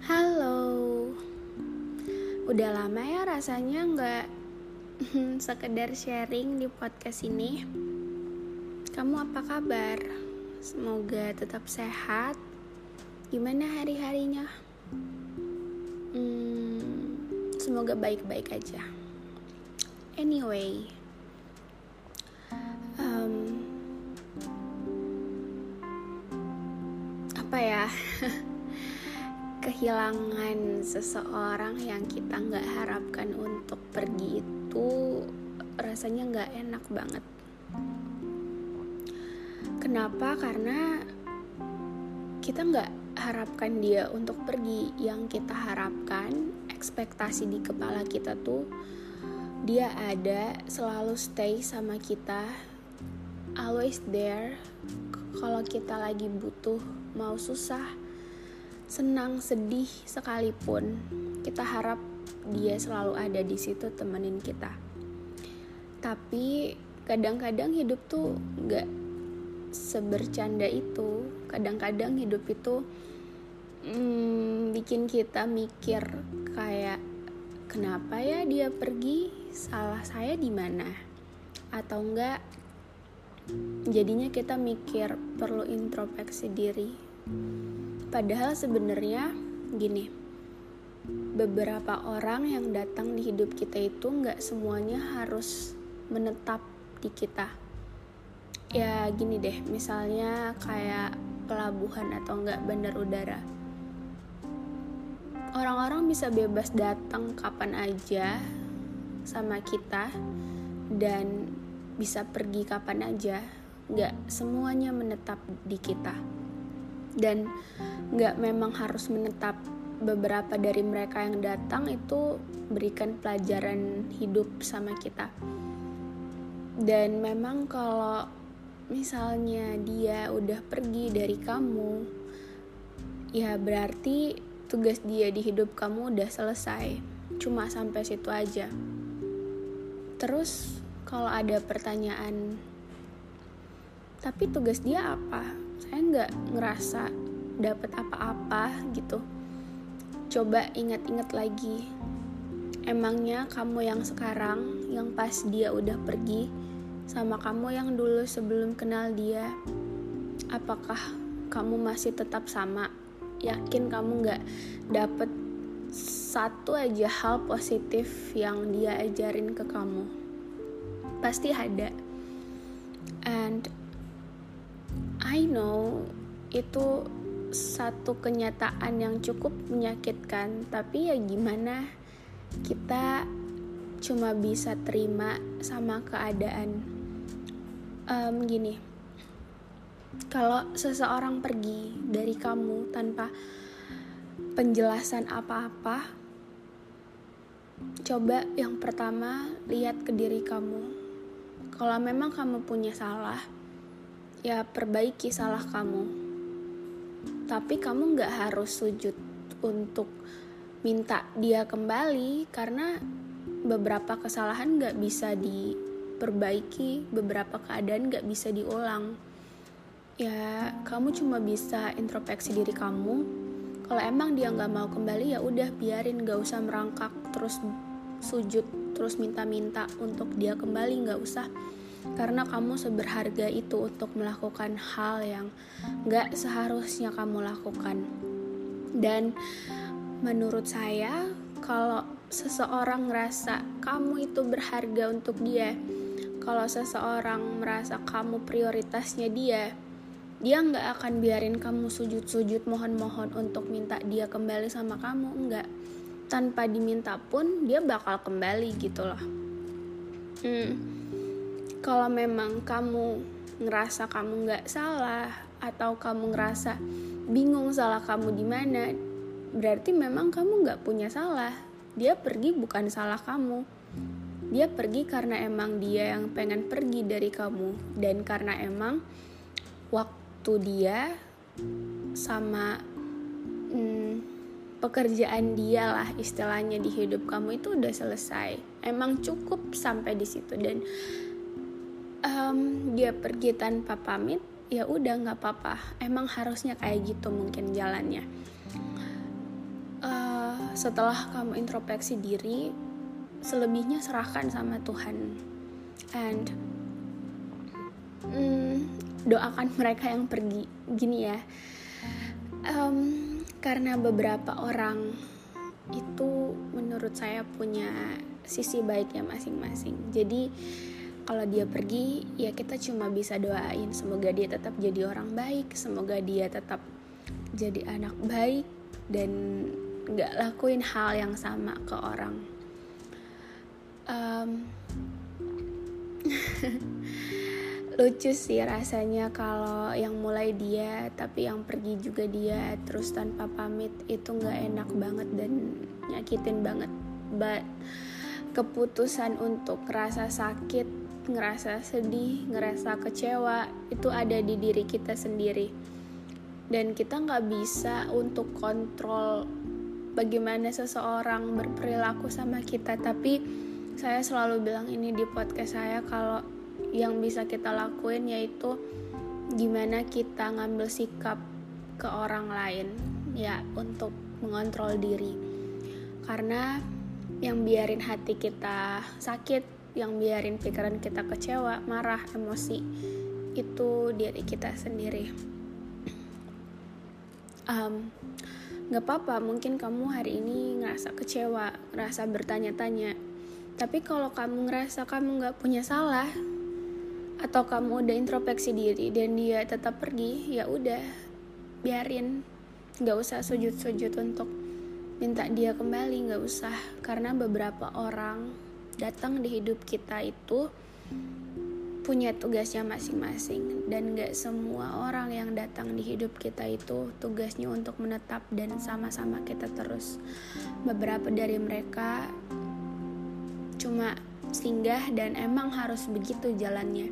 Halo, udah lama ya rasanya nggak sekedar sharing di podcast ini. Kamu apa kabar? Semoga tetap sehat. Gimana hari-harinya? Hmm, semoga baik-baik aja. Anyway, apa ya? kehilangan seseorang yang kita nggak harapkan untuk pergi itu rasanya nggak enak banget. Kenapa? Karena kita nggak harapkan dia untuk pergi. Yang kita harapkan, ekspektasi di kepala kita tuh dia ada, selalu stay sama kita, always there. Kalau kita lagi butuh, mau susah, senang, sedih sekalipun, kita harap dia selalu ada di situ temenin kita. Tapi kadang-kadang hidup tuh gak sebercanda itu. Kadang-kadang hidup itu hmm, bikin kita mikir kayak kenapa ya dia pergi? Salah saya di mana? Atau enggak? Jadinya kita mikir perlu introspeksi diri Padahal sebenarnya gini, beberapa orang yang datang di hidup kita itu nggak semuanya harus menetap di kita. Ya gini deh, misalnya kayak pelabuhan atau nggak bandar udara. Orang-orang bisa bebas datang kapan aja sama kita dan bisa pergi kapan aja. Nggak semuanya menetap di kita. Dan nggak memang harus menetap beberapa dari mereka yang datang itu berikan pelajaran hidup sama kita. Dan memang kalau misalnya dia udah pergi dari kamu ya berarti tugas dia di hidup kamu udah selesai. Cuma sampai situ aja. Terus kalau ada pertanyaan tapi tugas dia apa? Saya nggak ngerasa dapat apa-apa gitu. Coba ingat-ingat lagi emangnya kamu yang sekarang yang pas dia udah pergi sama kamu yang dulu sebelum kenal dia apakah kamu masih tetap sama? Yakin kamu nggak dapet satu aja hal positif yang dia ajarin ke kamu pasti ada and I know itu satu kenyataan yang cukup menyakitkan, tapi ya gimana? Kita cuma bisa terima sama keadaan. Um, gini, kalau seseorang pergi dari kamu tanpa penjelasan apa-apa, coba yang pertama lihat ke diri kamu. Kalau memang kamu punya salah, ya perbaiki salah kamu. Tapi kamu nggak harus sujud untuk minta dia kembali karena beberapa kesalahan nggak bisa diperbaiki beberapa keadaan nggak bisa diulang. Ya kamu cuma bisa introspeksi diri kamu. Kalau emang dia nggak mau kembali ya udah biarin nggak usah merangkak terus sujud terus minta-minta untuk dia kembali nggak usah karena kamu seberharga itu untuk melakukan hal yang gak seharusnya kamu lakukan. Dan menurut saya, kalau seseorang merasa kamu itu berharga untuk dia, kalau seseorang merasa kamu prioritasnya dia, dia nggak akan biarin kamu sujud-sujud mohon-mohon untuk minta dia kembali sama kamu, enggak. Tanpa diminta pun dia bakal kembali gitu loh. hmm, kalau memang kamu ngerasa kamu nggak salah atau kamu ngerasa bingung salah kamu di mana berarti memang kamu nggak punya salah. Dia pergi bukan salah kamu. Dia pergi karena emang dia yang pengen pergi dari kamu. Dan karena emang waktu dia sama hmm, pekerjaan dia lah istilahnya di hidup kamu itu udah selesai. Emang cukup sampai di situ. Dan um, dia pergi tanpa pamit ya udah nggak apa-apa. Emang harusnya kayak gitu mungkin jalannya. Uh, setelah kamu introspeksi diri selebihnya serahkan sama Tuhan. And um, doakan mereka yang pergi. Gini ya um, karena beberapa orang itu menurut saya punya sisi baiknya masing-masing. Jadi kalau dia pergi ya kita cuma bisa doain semoga dia tetap jadi orang baik semoga dia tetap jadi anak baik dan nggak lakuin hal yang sama ke orang. Um, lucu sih rasanya kalau yang mulai dia tapi yang pergi juga dia terus tanpa pamit itu nggak enak banget dan nyakitin banget. But keputusan untuk rasa sakit ngerasa sedih, ngerasa kecewa itu ada di diri kita sendiri. Dan kita nggak bisa untuk kontrol bagaimana seseorang berperilaku sama kita. Tapi saya selalu bilang ini di podcast saya kalau yang bisa kita lakuin yaitu gimana kita ngambil sikap ke orang lain ya untuk mengontrol diri karena yang biarin hati kita sakit yang biarin pikiran kita kecewa, marah, emosi itu diri kita sendiri. Um, gak apa-apa, mungkin kamu hari ini ngerasa kecewa, ngerasa bertanya-tanya. Tapi kalau kamu ngerasa kamu gak punya salah, atau kamu udah introspeksi diri dan dia tetap pergi, ya udah biarin, gak usah sujud-sujud untuk minta dia kembali, gak usah. Karena beberapa orang datang di hidup kita itu punya tugasnya masing-masing. Dan gak semua orang yang datang di hidup kita itu tugasnya untuk menetap dan sama-sama kita terus. Beberapa dari mereka cuma singgah dan emang harus begitu jalannya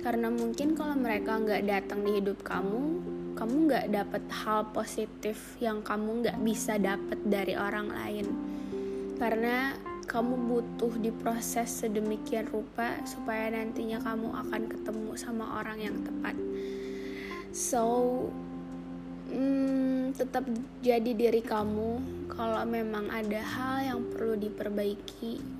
karena mungkin kalau mereka nggak datang di hidup kamu kamu nggak dapet hal positif yang kamu nggak bisa dapet dari orang lain karena kamu butuh diproses sedemikian rupa supaya nantinya kamu akan ketemu sama orang yang tepat. So, hmm, tetap jadi diri kamu. Kalau memang ada hal yang perlu diperbaiki